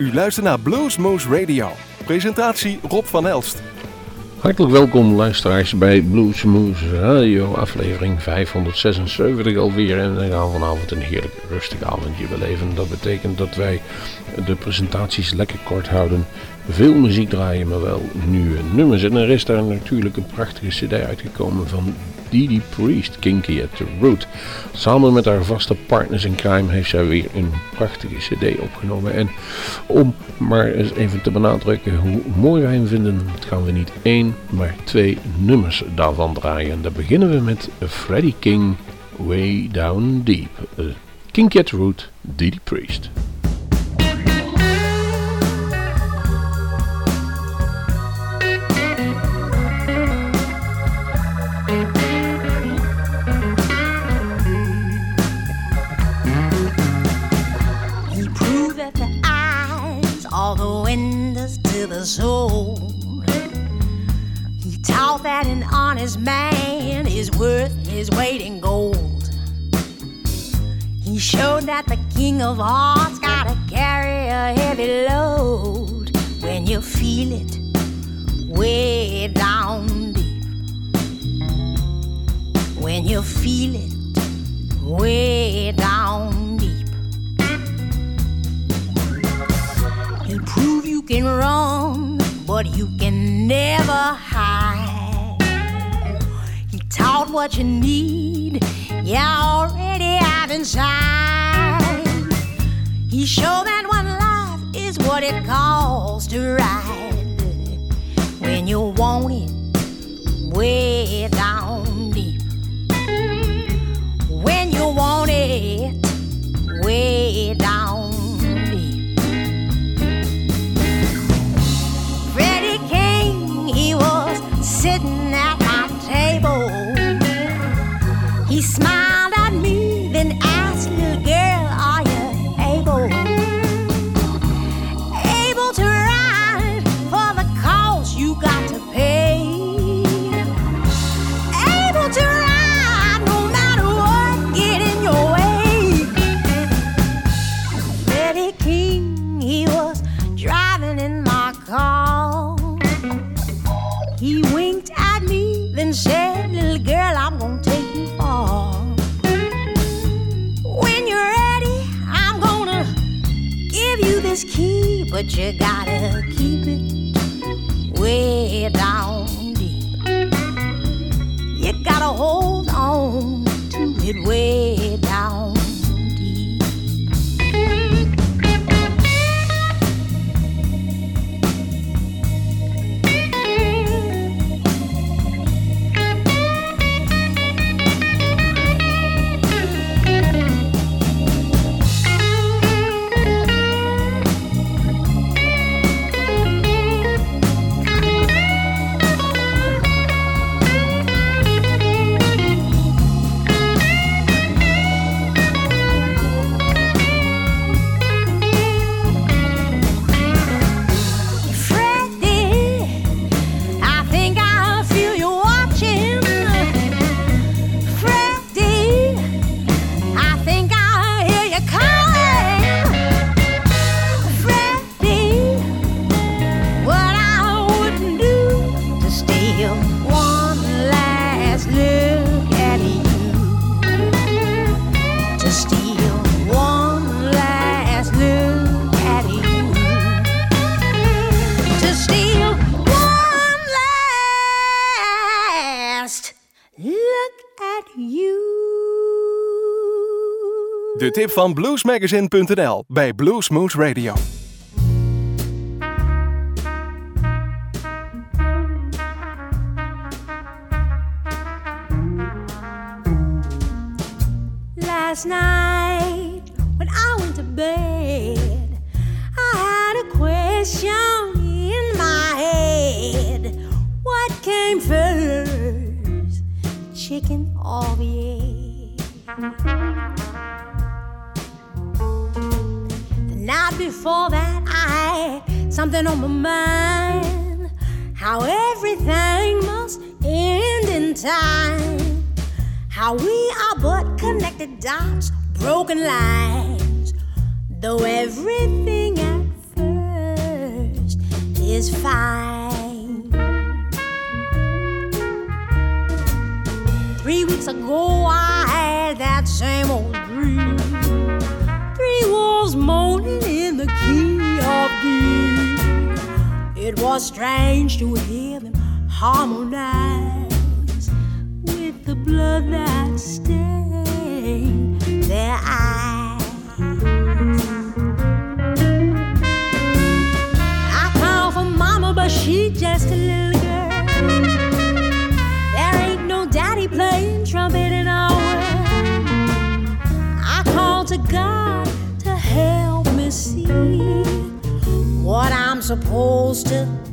U luistert naar Bluesmoose Radio. Presentatie Rob van Elst. Hartelijk welkom luisteraars bij Bluesmoose Radio, aflevering 576 alweer. En we gaan vanavond een heerlijk rustig avondje beleven. Dat betekent dat wij de presentaties lekker kort houden. Veel muziek draaien, maar wel nieuwe nummers. En er is daar natuurlijk een prachtige cd uitgekomen van Didi Priest, Kinky at the Root. Samen met haar vaste partners in crime heeft zij weer een prachtige cd opgenomen. En om maar eens even te benadrukken hoe mooi wij hem vinden, gaan we niet één, maar twee nummers daarvan draaien. En dan beginnen we met Freddie King, Way Down Deep. Uh, Kinky at the Root, Didi Priest. He taught that an honest man is worth his weight in gold. He showed that the king of hearts gotta carry a heavy load when you feel it way down deep. When you feel it way down you can run but you can never hide. He taught what you need, you already have inside. He showed that one life is what it calls to ride when you want it way Tip van bluesmagazine.nl bij Bluesmoose Radio. Last night when I went to bed, I had a question in my head. What came first, chicken or the egg? Night before that, I had something on my mind. How everything must end in time. How we are but connected dots, broken lines. Though everything at first is fine. Three weeks ago, I had that same old wolves moaning in the key of D. It was strange to hear them harmonize with the blood that stained their eyes. I called for mama, but she just supposed to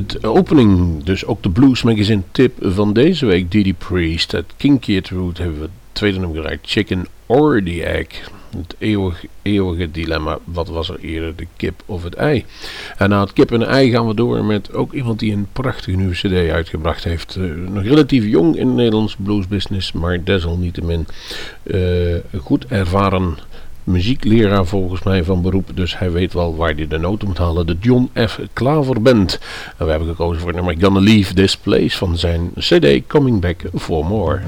het opening, dus ook de Blues Magazine tip van deze week, Didi Priest, het King Kid Root, hebben we het tweede nummer gereikt, Chicken or the Egg. Het eeuwig, eeuwige dilemma, wat was er eerder, de kip of het ei? En na het kip en ei gaan we door met ook iemand die een prachtige nieuwe cd uitgebracht heeft. Eh, nog relatief jong in de Nederlands bluesbusiness, maar desalniettemin eh, goed ervaren muziekleraar volgens mij van beroep, dus hij weet wel waar hij de noten moet halen. De John F. Klaver Band. En we hebben gekozen voor nummer Gonna Leave This Place van zijn CD Coming Back For More.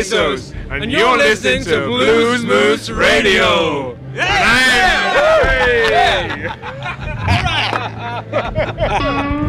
Pesos, and, and you're, listening, to Blues Moose Radio. Yeah! Yeah! Yeah!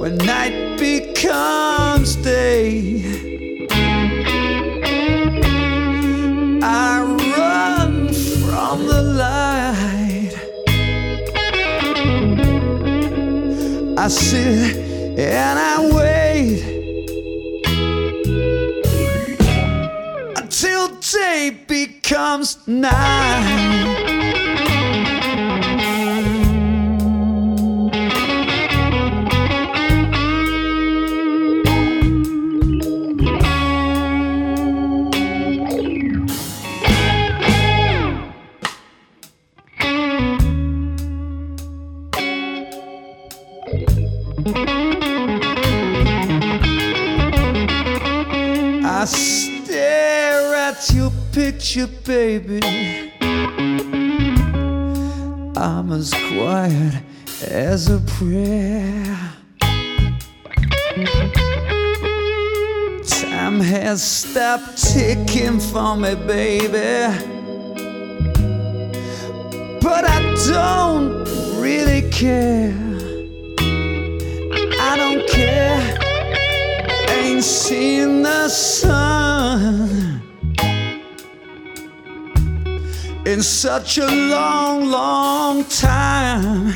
when night becomes day. I run from the light. I sit and I wait until day becomes night. Picture, baby. I'm as quiet as a prayer. Time has stopped ticking for me, baby. But I don't really care. I don't care ain't seen the sun in such a long, long time.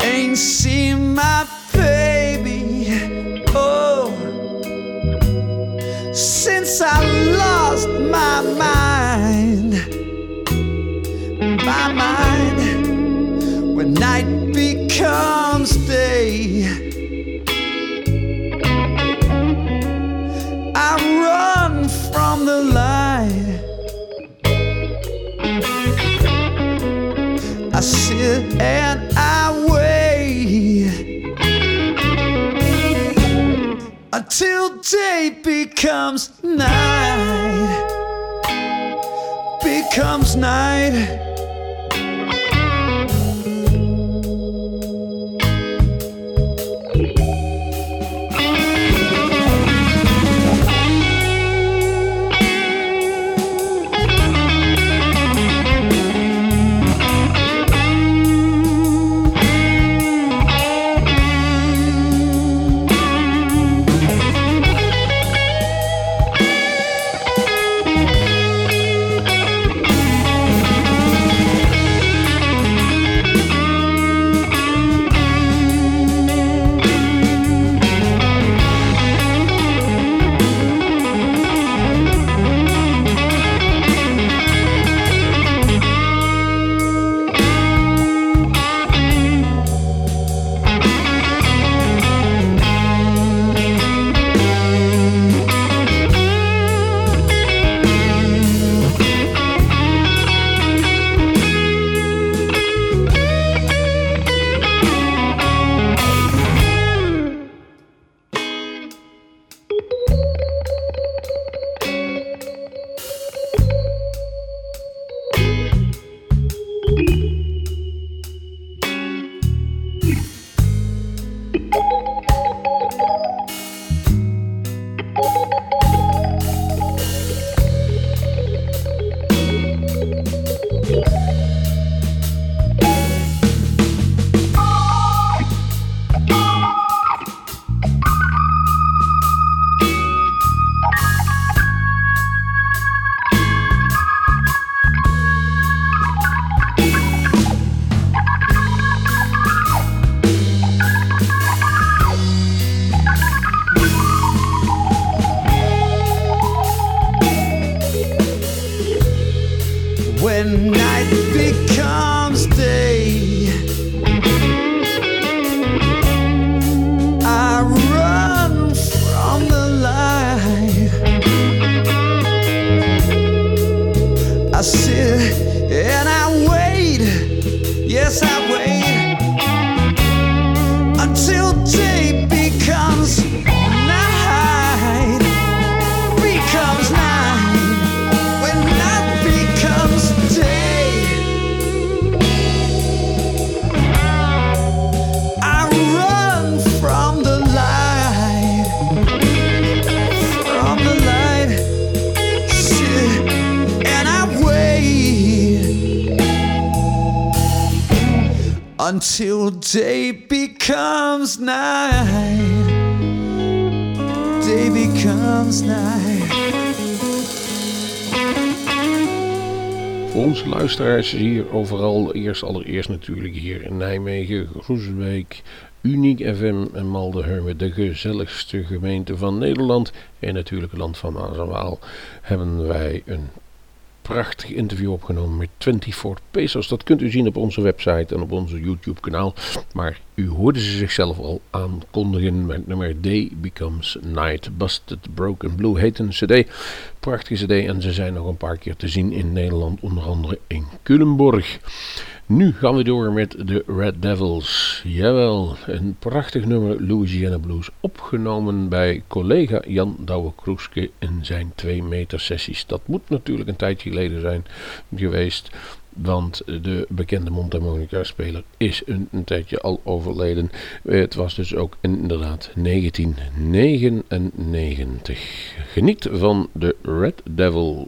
Ain't seen my baby, oh, since I lost my mind. My mind when night becomes day becomes night. Becomes night. Luisteraars hier overal, eerst allereerst natuurlijk hier in Nijmegen, Groesbeek, Uniek FM en Maldenhurme, de gezelligste gemeente van Nederland. En natuurlijk het land van Maas en Waal, hebben wij een prachtig interview opgenomen met 24 Pesos. Dat kunt u zien op onze website en op onze YouTube kanaal. Maar u hoorde ze zichzelf al aankondigen met nummer Day Becomes Night. Busted Broken Blue heet een cd. Prachtige cd en ze zijn nog een paar keer te zien in Nederland. Onder andere in Culemborg. Nu gaan we door met de Red Devils. Jawel, een prachtig nummer Louisiana Blues. Opgenomen bij collega Jan Douwe-Kroeske in zijn 2 meter sessies. Dat moet natuurlijk een tijdje geleden zijn geweest. Want de bekende mondharmonica-speler is een, een, tijdje al overleden. Het was dus ook inderdaad 1999. Geniet van de Red Devils.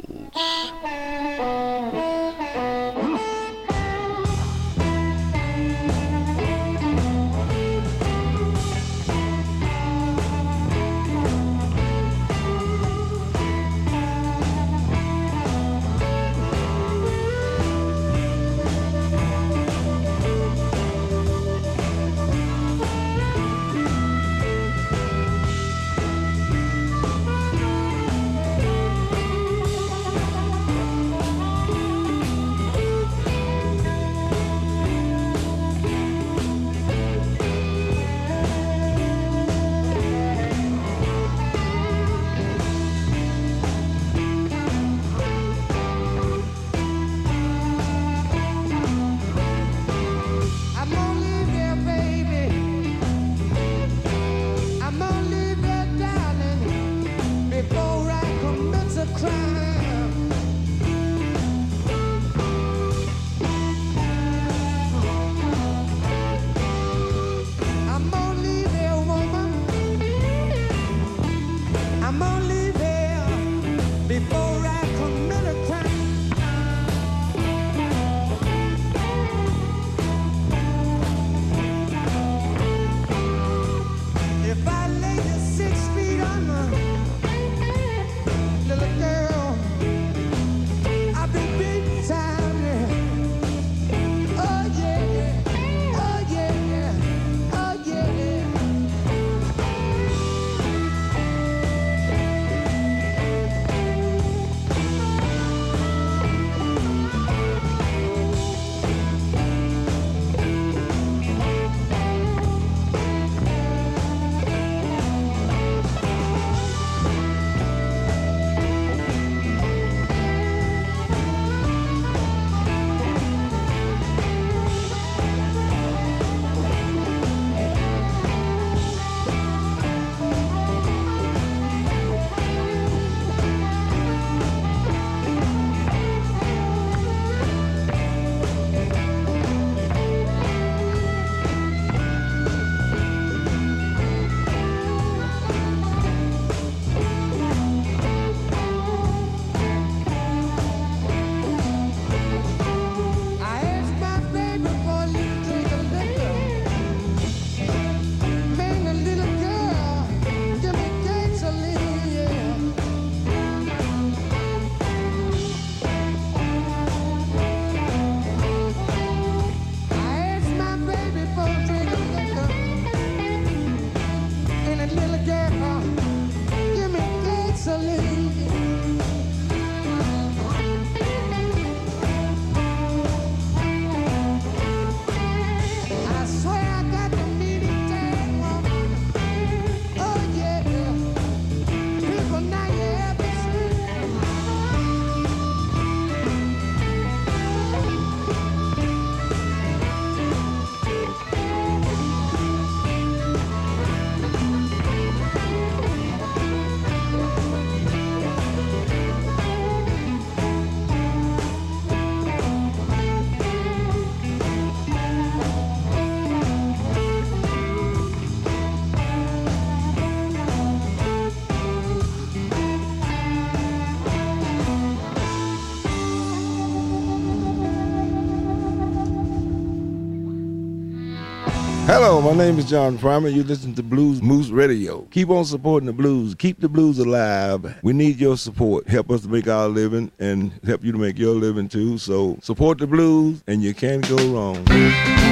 Hello, my name is John Primer. You listen to Blues Moose Radio. Keep on supporting the blues. Keep the blues alive. We need your support. Help us to make our living and help you to make your living too. So support the blues and you can't go wrong.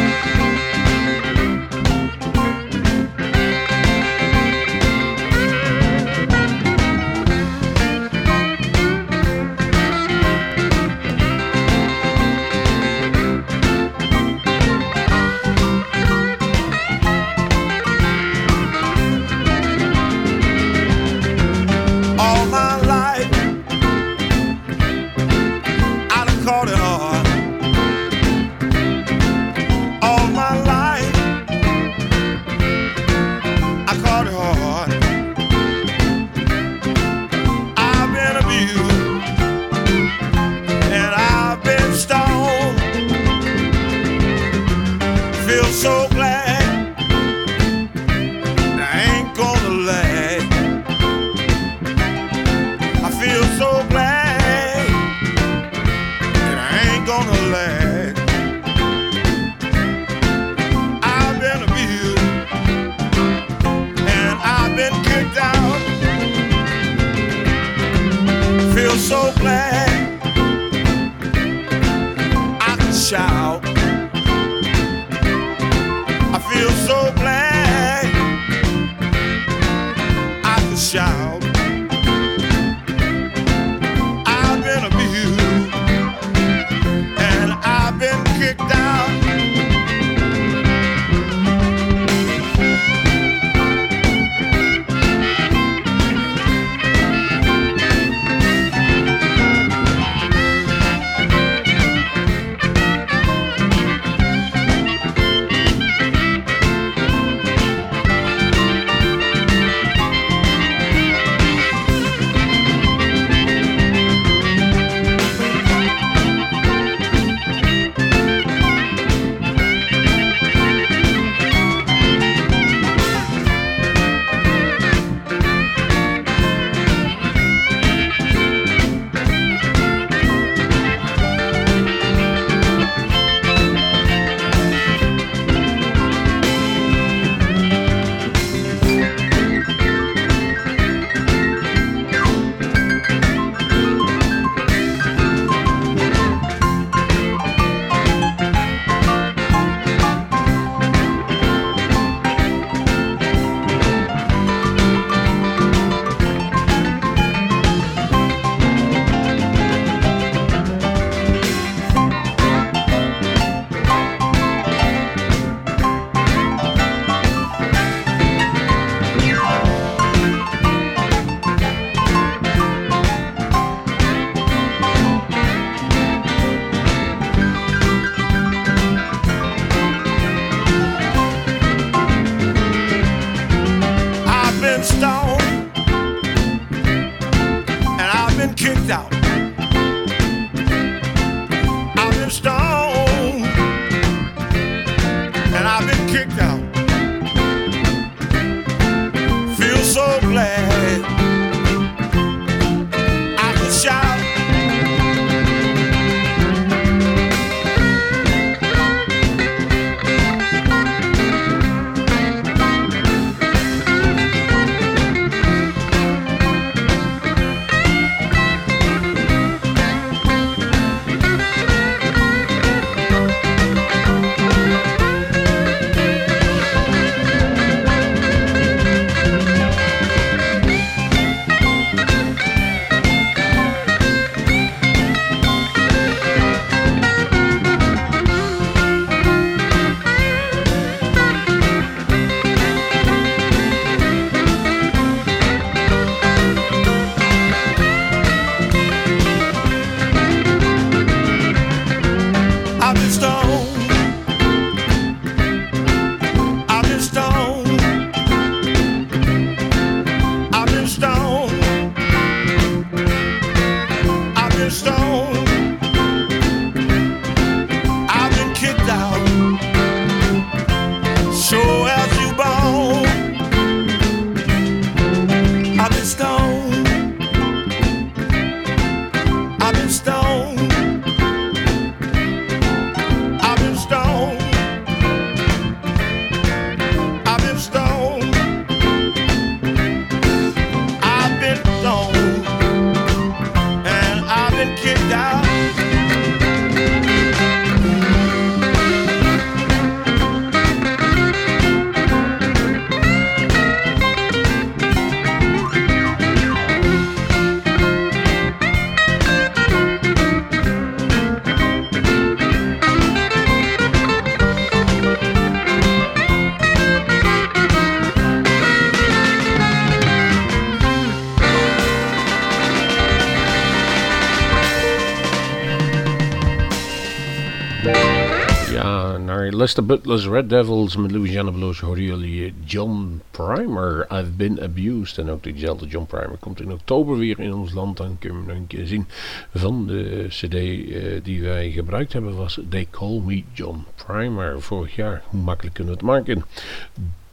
Lester Butler's Red Devils met Louisiana Blues horen jullie John Primer, I've Been Abused. En ook diezelfde John Primer komt in oktober weer in ons land. Dan kun je hem nog een keer zien. Van de cd uh, die wij gebruikt hebben was They Call Me John Primer. Vorig jaar, hoe makkelijk kunnen we het maken?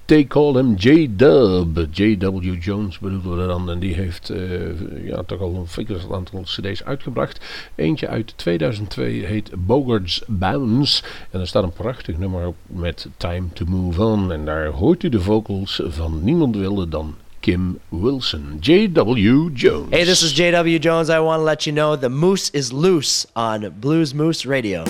They call him J-Dub. J.W. Jones bedoelen we dan. En die heeft uh, ja, toch al een flinke aantal cd's uitgebracht. Eentje uit 2002 heet Bogart's Bounce. En er staat een prachtig nummer op met Time to Move On. En daar hoort u de vocals van niemand wilde dan Kim Wilson. J.W. Jones. Hey, this is J.W. Jones. I want to let you know the moose is loose on Blues Moose Radio.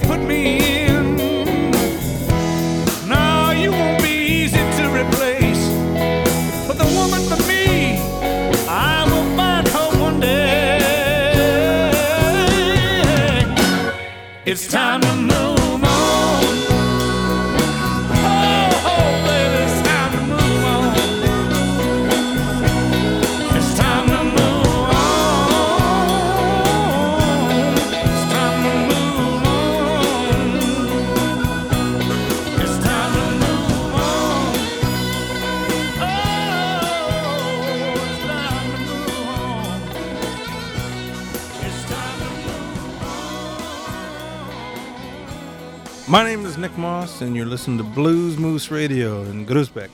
put me and you're listening to Blues Moose Radio in Groesbeck.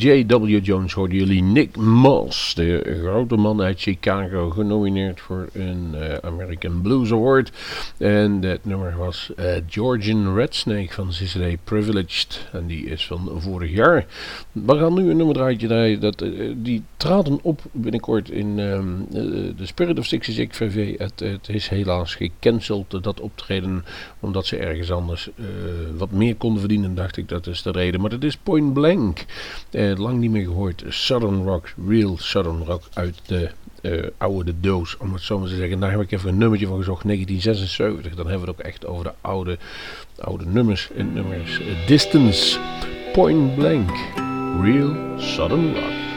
J.W. Jones hoorden jullie Nick Moss, de grote man uit Chicago, genomineerd voor een uh, American Blues Award. En dat nummer was uh, Georgian Red Snake van CCD Privileged. En die is van vorig jaar. We gaan nu een nummer draaien. Dat, uh, die traden op binnenkort in um, de Spirit of 66 VV. Het, het, is helaas gecanceld, dat optreden, omdat ze ergens anders wat meer konden verdienen. Dacht ik, dat is de reden. Maar het is Point Blank. lang niet meer gehoord. Southern Rock, real Southern Rock uit de uh, oude doos, om het zo maar te zeggen. Daar heb ik even een nummertje van gezocht, 1976. Dan hebben we het ook echt over de oude, oude nummers. Nummers Distance, Point Blank, Real Southern Rock.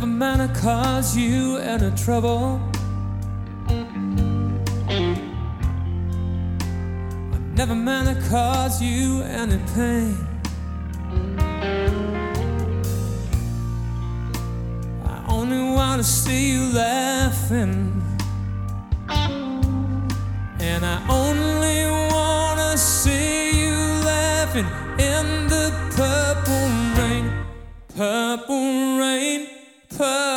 Never meant to cause you any trouble. I never meant to cause you any pain. I only want to see you laughing. And I only want to see you laughing in the purple rain. Purple rain, Oh.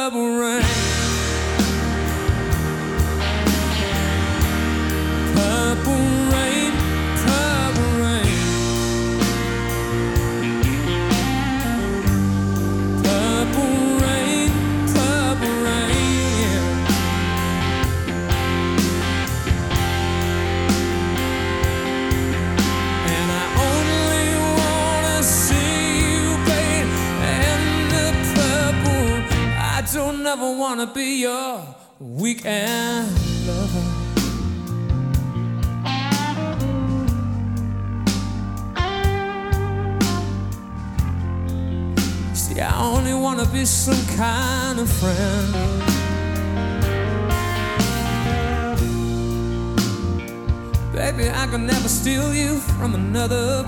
I don't wanna be your weekend lover. See, I only wanna be some kind of friend. Baby, I can never steal you from another.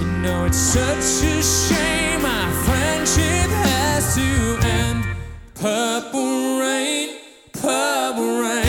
You know, it's such a shame our friendship has to end. Purple rain, purple rain.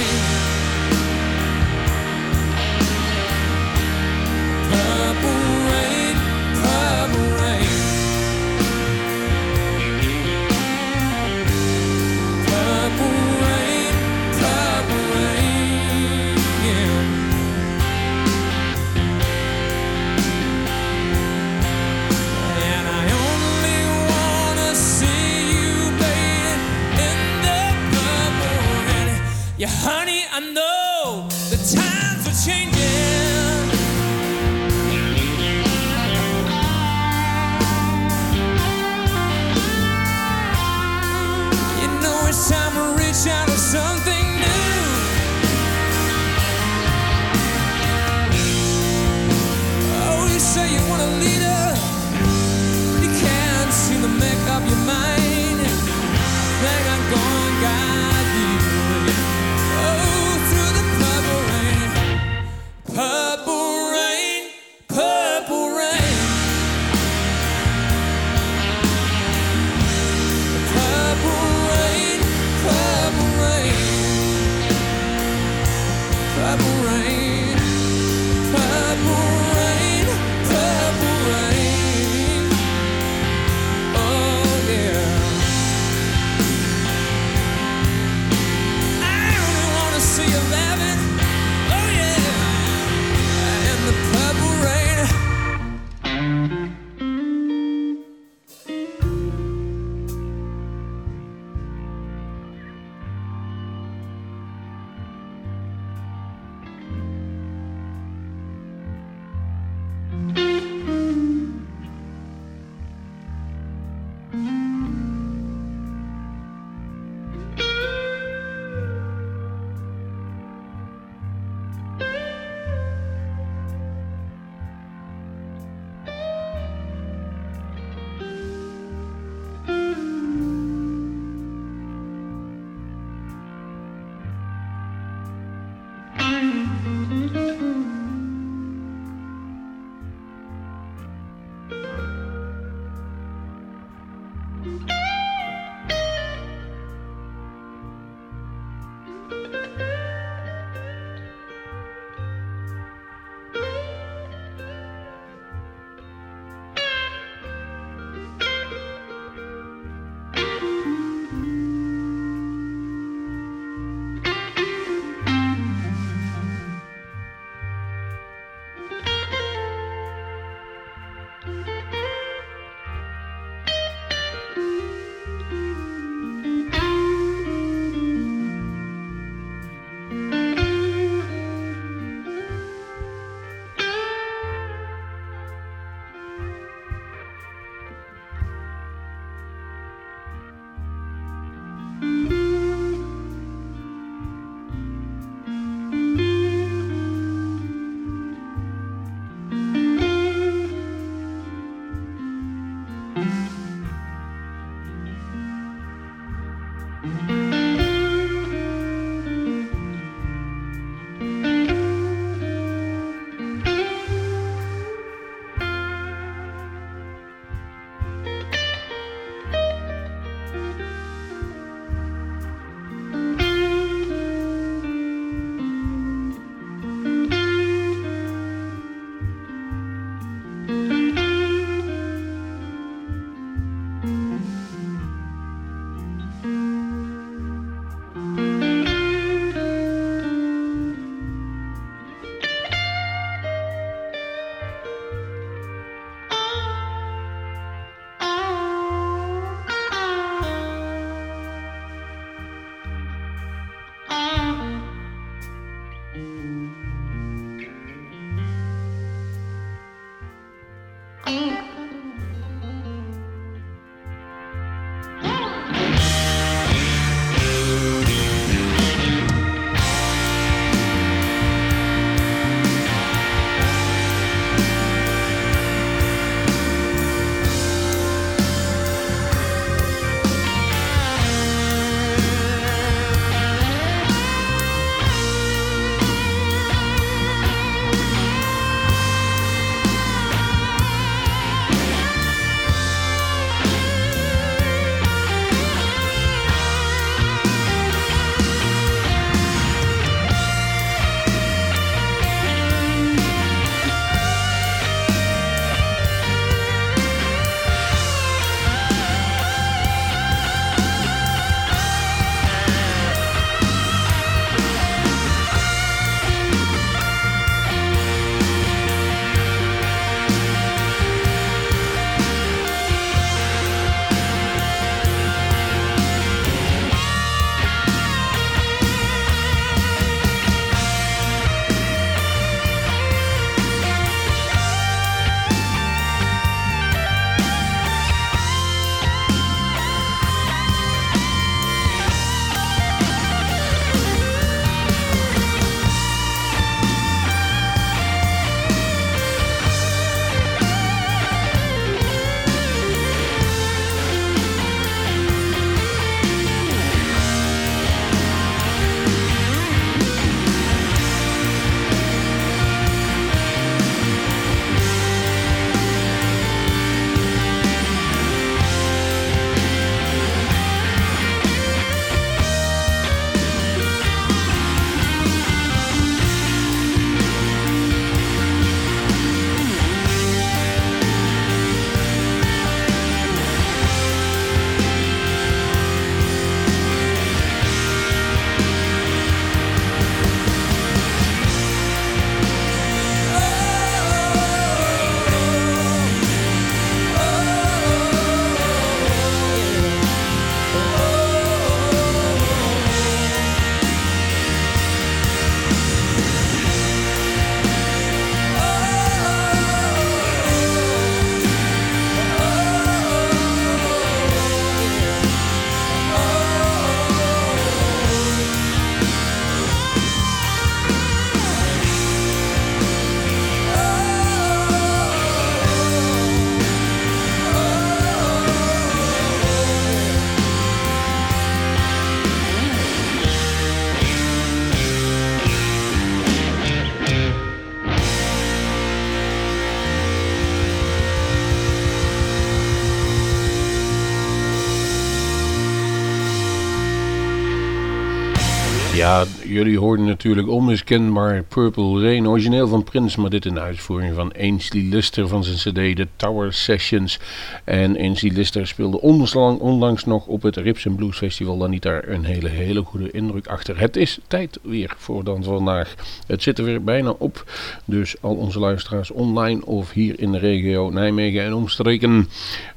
Yeah, jullie hoorden natuurlijk onmiskenbaar Purple Rain, origineel van Prince, maar dit in de uitvoering van Ainsley Lister van zijn cd The Tower Sessions. En Ainsley Lister speelde onlangs, nog op het Rips Blues Festival dan niet daar een hele, hele goede indruk achter. Het is tijd weer voor dan vandaag. Het zit er weer bijna op, dus al onze luisteraars online of hier in de regio Nijmegen en omstreken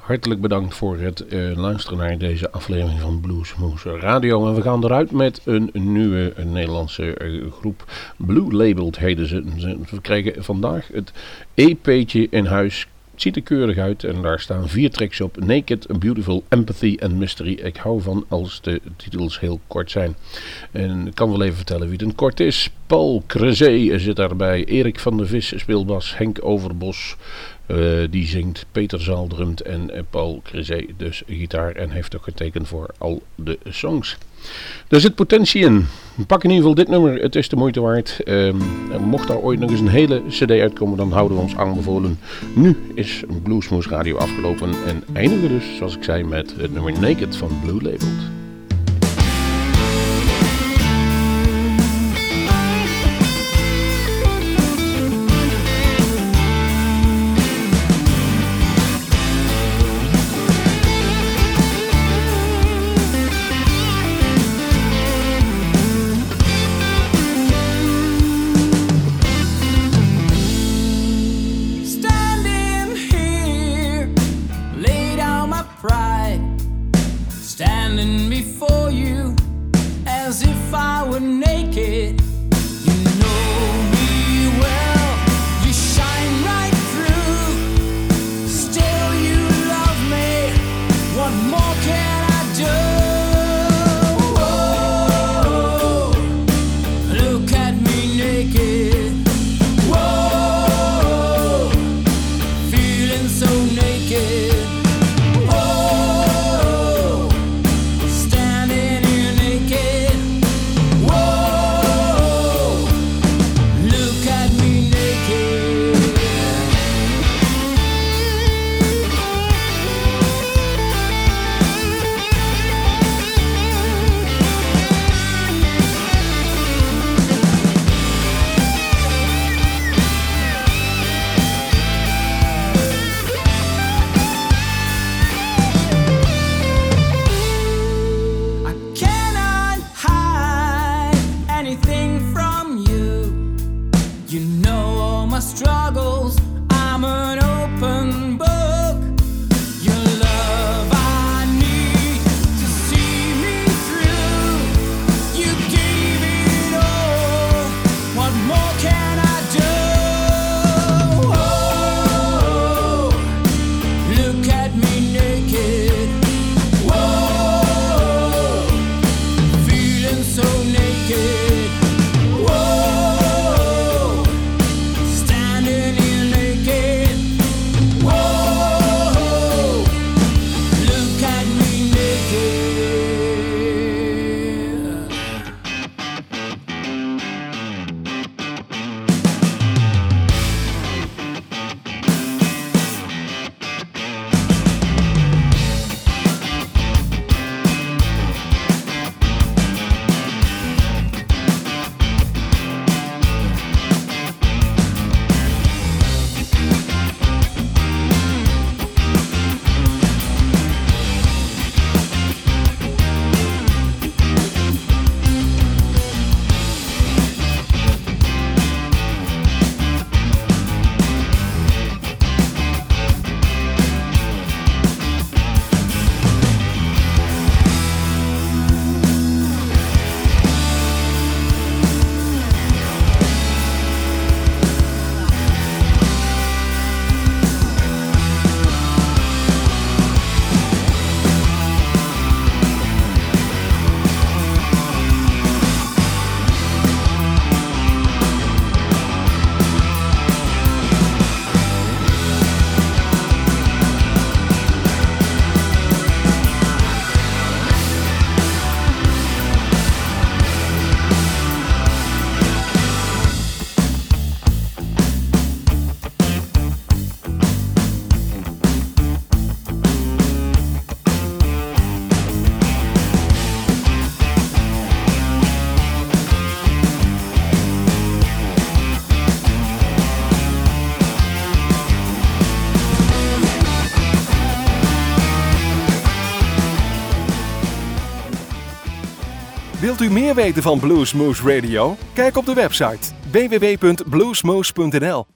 Hartelijk bedankt voor het uh, luisteren naar deze aflevering van Bluesmoose Radio. En we gaan eruit met een nieuwe Nederlandse uh, groep. Blue Labeled heden ze. We krijgen vandaag het EP'tje in huis. Het ziet er keurig uit en daar staan vier tracks op. Naked, Beautiful, Empathy en Mystery. Ik hou van als de titels heel kort zijn. En ik kan wel even vertellen wie het een kort is. Paul Crezé zit daarbij. Erik van der Vis speelt bas. Henk Overbos uh, die zingt, Peter Zaal drumt en uh, Paul Crisé dus gitaar en heeft ook getekend voor al de songs. Er zit potentie in. Pak in ieder geval dit nummer, het is de moeite waard. Um, mocht daar ooit nog eens een hele cd uitkomen, dan houden we ons aanbevolen. Nu is Bluesmoes Radio afgelopen en eindigen we dus, zoals ik zei, met het nummer Naked van Blue Labeled. Wilt u meer weten van Bluesmoose Radio? Kijk op de website www.bluesmoose.nl